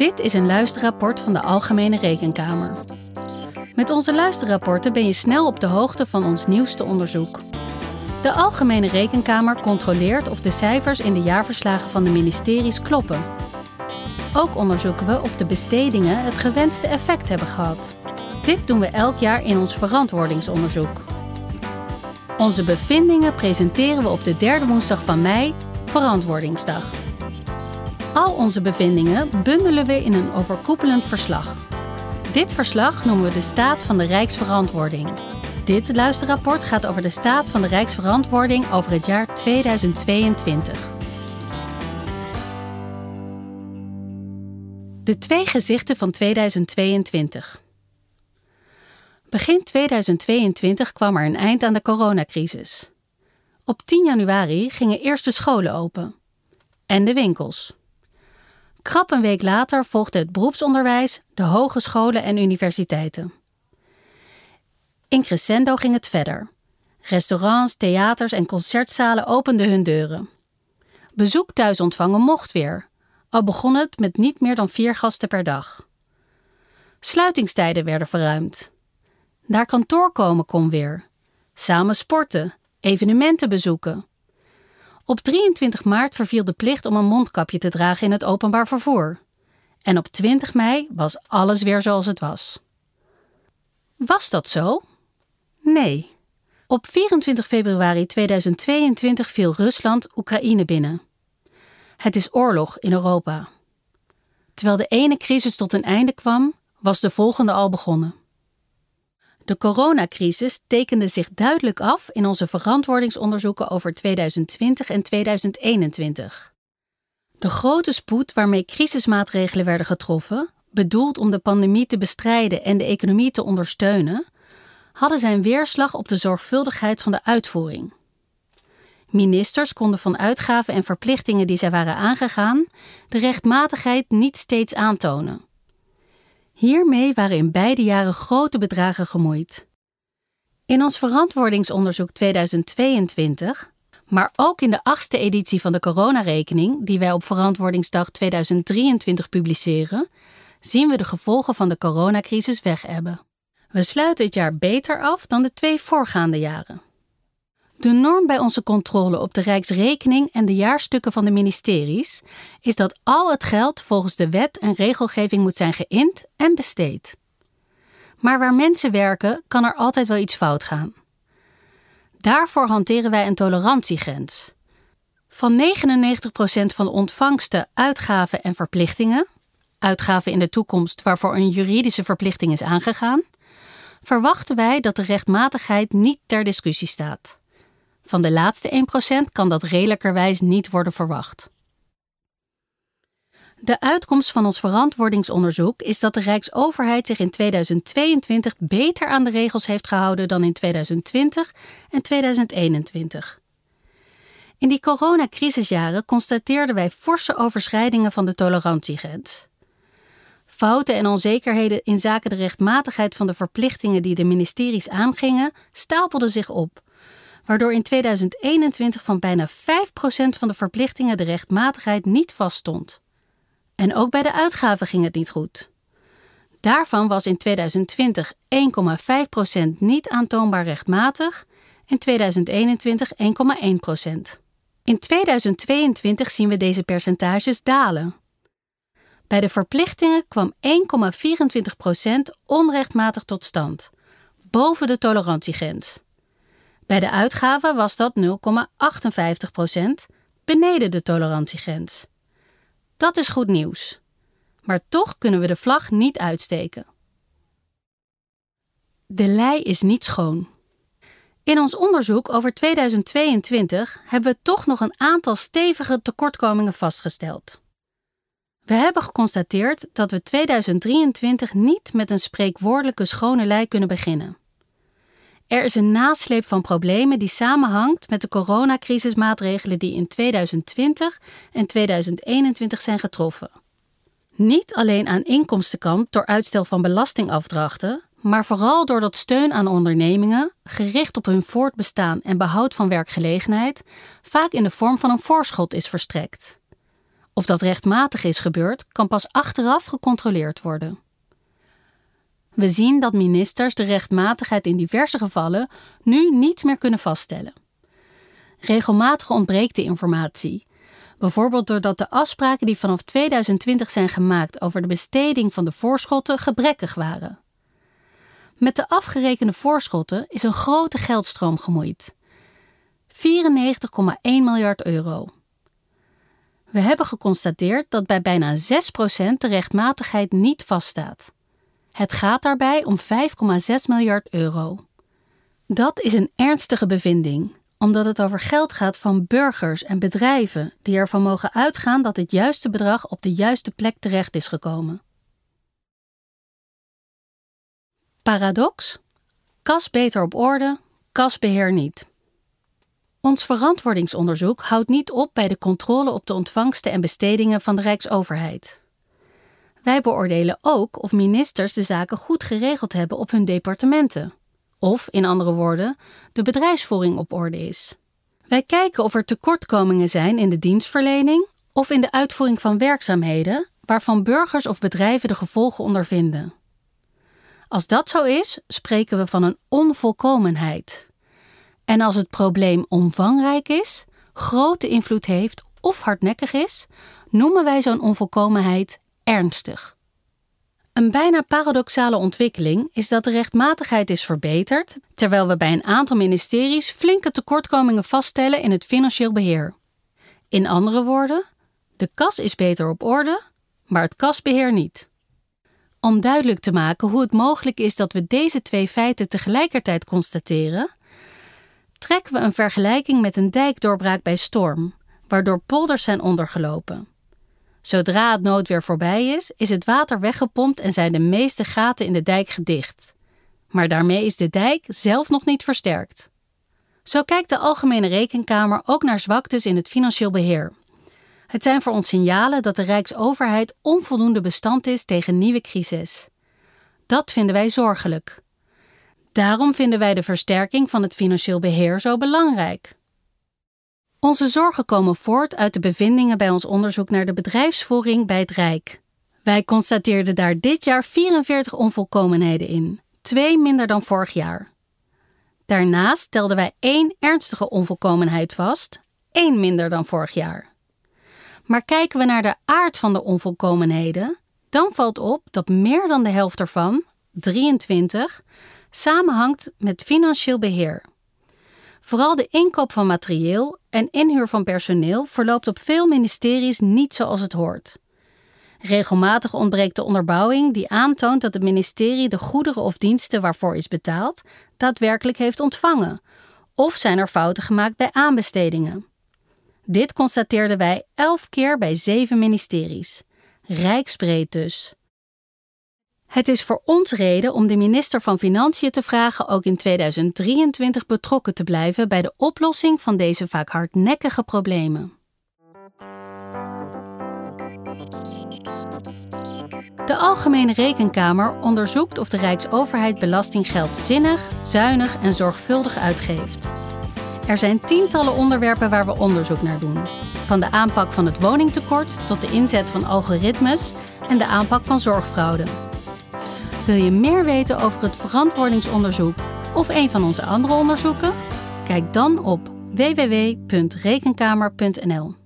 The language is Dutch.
Dit is een luisterrapport van de Algemene Rekenkamer. Met onze luisterrapporten ben je snel op de hoogte van ons nieuwste onderzoek. De Algemene Rekenkamer controleert of de cijfers in de jaarverslagen van de ministeries kloppen. Ook onderzoeken we of de bestedingen het gewenste effect hebben gehad. Dit doen we elk jaar in ons verantwoordingsonderzoek. Onze bevindingen presenteren we op de derde woensdag van mei, Verantwoordingsdag. Al onze bevindingen bundelen we in een overkoepelend verslag. Dit verslag noemen we de staat van de Rijksverantwoording. Dit luisterrapport gaat over de staat van de Rijksverantwoording over het jaar 2022. De twee gezichten van 2022. Begin 2022 kwam er een eind aan de coronacrisis. Op 10 januari gingen eerst de scholen open. En de winkels. Krap een week later volgde het beroepsonderwijs, de hogescholen en universiteiten. In crescendo ging het verder. Restaurants, theaters en concertzalen openden hun deuren. Bezoek thuis ontvangen mocht weer, al begon het met niet meer dan vier gasten per dag. Sluitingstijden werden verruimd. Naar kantoor komen kon weer. Samen sporten, evenementen bezoeken. Op 23 maart verviel de plicht om een mondkapje te dragen in het openbaar vervoer. En op 20 mei was alles weer zoals het was. Was dat zo? Nee. Op 24 februari 2022 viel Rusland Oekraïne binnen. Het is oorlog in Europa. Terwijl de ene crisis tot een einde kwam, was de volgende al begonnen. De coronacrisis tekende zich duidelijk af in onze verantwoordingsonderzoeken over 2020 en 2021. De grote spoed waarmee crisismaatregelen werden getroffen, bedoeld om de pandemie te bestrijden en de economie te ondersteunen, hadden zijn weerslag op de zorgvuldigheid van de uitvoering. Ministers konden van uitgaven en verplichtingen die zij waren aangegaan, de rechtmatigheid niet steeds aantonen. Hiermee waren in beide jaren grote bedragen gemoeid. In ons verantwoordingsonderzoek 2022, maar ook in de achtste editie van de coronarekening, die wij op Verantwoordingsdag 2023 publiceren, zien we de gevolgen van de coronacrisis wegebben. We sluiten het jaar beter af dan de twee voorgaande jaren. De norm bij onze controle op de Rijksrekening en de jaarstukken van de ministeries is dat al het geld volgens de wet en regelgeving moet zijn geïnd en besteed. Maar waar mensen werken, kan er altijd wel iets fout gaan. Daarvoor hanteren wij een tolerantiegrens. Van 99% van de ontvangsten, uitgaven en verplichtingen, uitgaven in de toekomst waarvoor een juridische verplichting is aangegaan, verwachten wij dat de rechtmatigheid niet ter discussie staat. Van de laatste 1% kan dat redelijkerwijs niet worden verwacht. De uitkomst van ons verantwoordingsonderzoek is dat de Rijksoverheid zich in 2022 beter aan de regels heeft gehouden dan in 2020 en 2021. In die coronacrisisjaren constateerden wij forse overschrijdingen van de tolerantiegrens. Fouten en onzekerheden in zaken de rechtmatigheid van de verplichtingen die de ministeries aangingen stapelden zich op waardoor in 2021 van bijna 5% van de verplichtingen de rechtmatigheid niet vaststond. En ook bij de uitgaven ging het niet goed. Daarvan was in 2020 1,5% niet aantoonbaar rechtmatig en 2021 1,1%. In 2022 zien we deze percentages dalen. Bij de verplichtingen kwam 1,24% onrechtmatig tot stand, boven de tolerantiegrens. Bij de uitgaven was dat 0,58 procent, beneden de tolerantiegrens. Dat is goed nieuws. Maar toch kunnen we de vlag niet uitsteken. De lei is niet schoon. In ons onderzoek over 2022 hebben we toch nog een aantal stevige tekortkomingen vastgesteld. We hebben geconstateerd dat we 2023 niet met een spreekwoordelijke schone lei kunnen beginnen. Er is een nasleep van problemen die samenhangt met de coronacrisismaatregelen die in 2020 en 2021 zijn getroffen. Niet alleen aan inkomstenkant door uitstel van belastingafdrachten, maar vooral doordat steun aan ondernemingen, gericht op hun voortbestaan en behoud van werkgelegenheid, vaak in de vorm van een voorschot is verstrekt. Of dat rechtmatig is gebeurd, kan pas achteraf gecontroleerd worden. We zien dat ministers de rechtmatigheid in diverse gevallen nu niet meer kunnen vaststellen. Regelmatig ontbreekt de informatie. Bijvoorbeeld doordat de afspraken die vanaf 2020 zijn gemaakt over de besteding van de voorschotten gebrekkig waren. Met de afgerekende voorschotten is een grote geldstroom gemoeid. 94,1 miljard euro. We hebben geconstateerd dat bij bijna 6% de rechtmatigheid niet vaststaat. Het gaat daarbij om 5,6 miljard euro. Dat is een ernstige bevinding, omdat het over geld gaat van burgers en bedrijven die ervan mogen uitgaan dat het juiste bedrag op de juiste plek terecht is gekomen. Paradox: kas beter op orde, kasbeheer niet. Ons verantwoordingsonderzoek houdt niet op bij de controle op de ontvangsten en bestedingen van de Rijksoverheid. Wij beoordelen ook of ministers de zaken goed geregeld hebben op hun departementen. Of, in andere woorden, de bedrijfsvoering op orde is. Wij kijken of er tekortkomingen zijn in de dienstverlening of in de uitvoering van werkzaamheden waarvan burgers of bedrijven de gevolgen ondervinden. Als dat zo is, spreken we van een onvolkomenheid. En als het probleem omvangrijk is, grote invloed heeft of hardnekkig is, noemen wij zo'n onvolkomenheid ernstig. Een bijna paradoxale ontwikkeling is dat de rechtmatigheid is verbeterd, terwijl we bij een aantal ministeries flinke tekortkomingen vaststellen in het financieel beheer. In andere woorden, de kas is beter op orde, maar het kasbeheer niet. Om duidelijk te maken hoe het mogelijk is dat we deze twee feiten tegelijkertijd constateren, trekken we een vergelijking met een dijkdoorbraak bij storm, waardoor polders zijn ondergelopen. Zodra het noodweer voorbij is, is het water weggepompt en zijn de meeste gaten in de dijk gedicht. Maar daarmee is de dijk zelf nog niet versterkt. Zo kijkt de Algemene Rekenkamer ook naar zwaktes in het financieel beheer. Het zijn voor ons signalen dat de Rijksoverheid onvoldoende bestand is tegen nieuwe crisis. Dat vinden wij zorgelijk. Daarom vinden wij de versterking van het financieel beheer zo belangrijk. Onze zorgen komen voort uit de bevindingen bij ons onderzoek naar de bedrijfsvoering bij het Rijk. Wij constateerden daar dit jaar 44 onvolkomenheden in, twee minder dan vorig jaar. Daarnaast stelden wij één ernstige onvolkomenheid vast, één minder dan vorig jaar. Maar kijken we naar de aard van de onvolkomenheden, dan valt op dat meer dan de helft ervan, 23, samenhangt met financieel beheer. Vooral de inkoop van materieel en inhuur van personeel verloopt op veel ministeries niet zoals het hoort. Regelmatig ontbreekt de onderbouwing die aantoont dat het ministerie de goederen of diensten waarvoor is betaald daadwerkelijk heeft ontvangen, of zijn er fouten gemaakt bij aanbestedingen. Dit constateerden wij elf keer bij zeven ministeries. Rijksbreed dus. Het is voor ons reden om de minister van Financiën te vragen ook in 2023 betrokken te blijven bij de oplossing van deze vaak hardnekkige problemen. De Algemene Rekenkamer onderzoekt of de Rijksoverheid belastinggeld zinnig, zuinig en zorgvuldig uitgeeft. Er zijn tientallen onderwerpen waar we onderzoek naar doen. Van de aanpak van het woningtekort tot de inzet van algoritmes en de aanpak van zorgfraude. Wil je meer weten over het verantwoordingsonderzoek of een van onze andere onderzoeken? Kijk dan op www.rekenkamer.nl.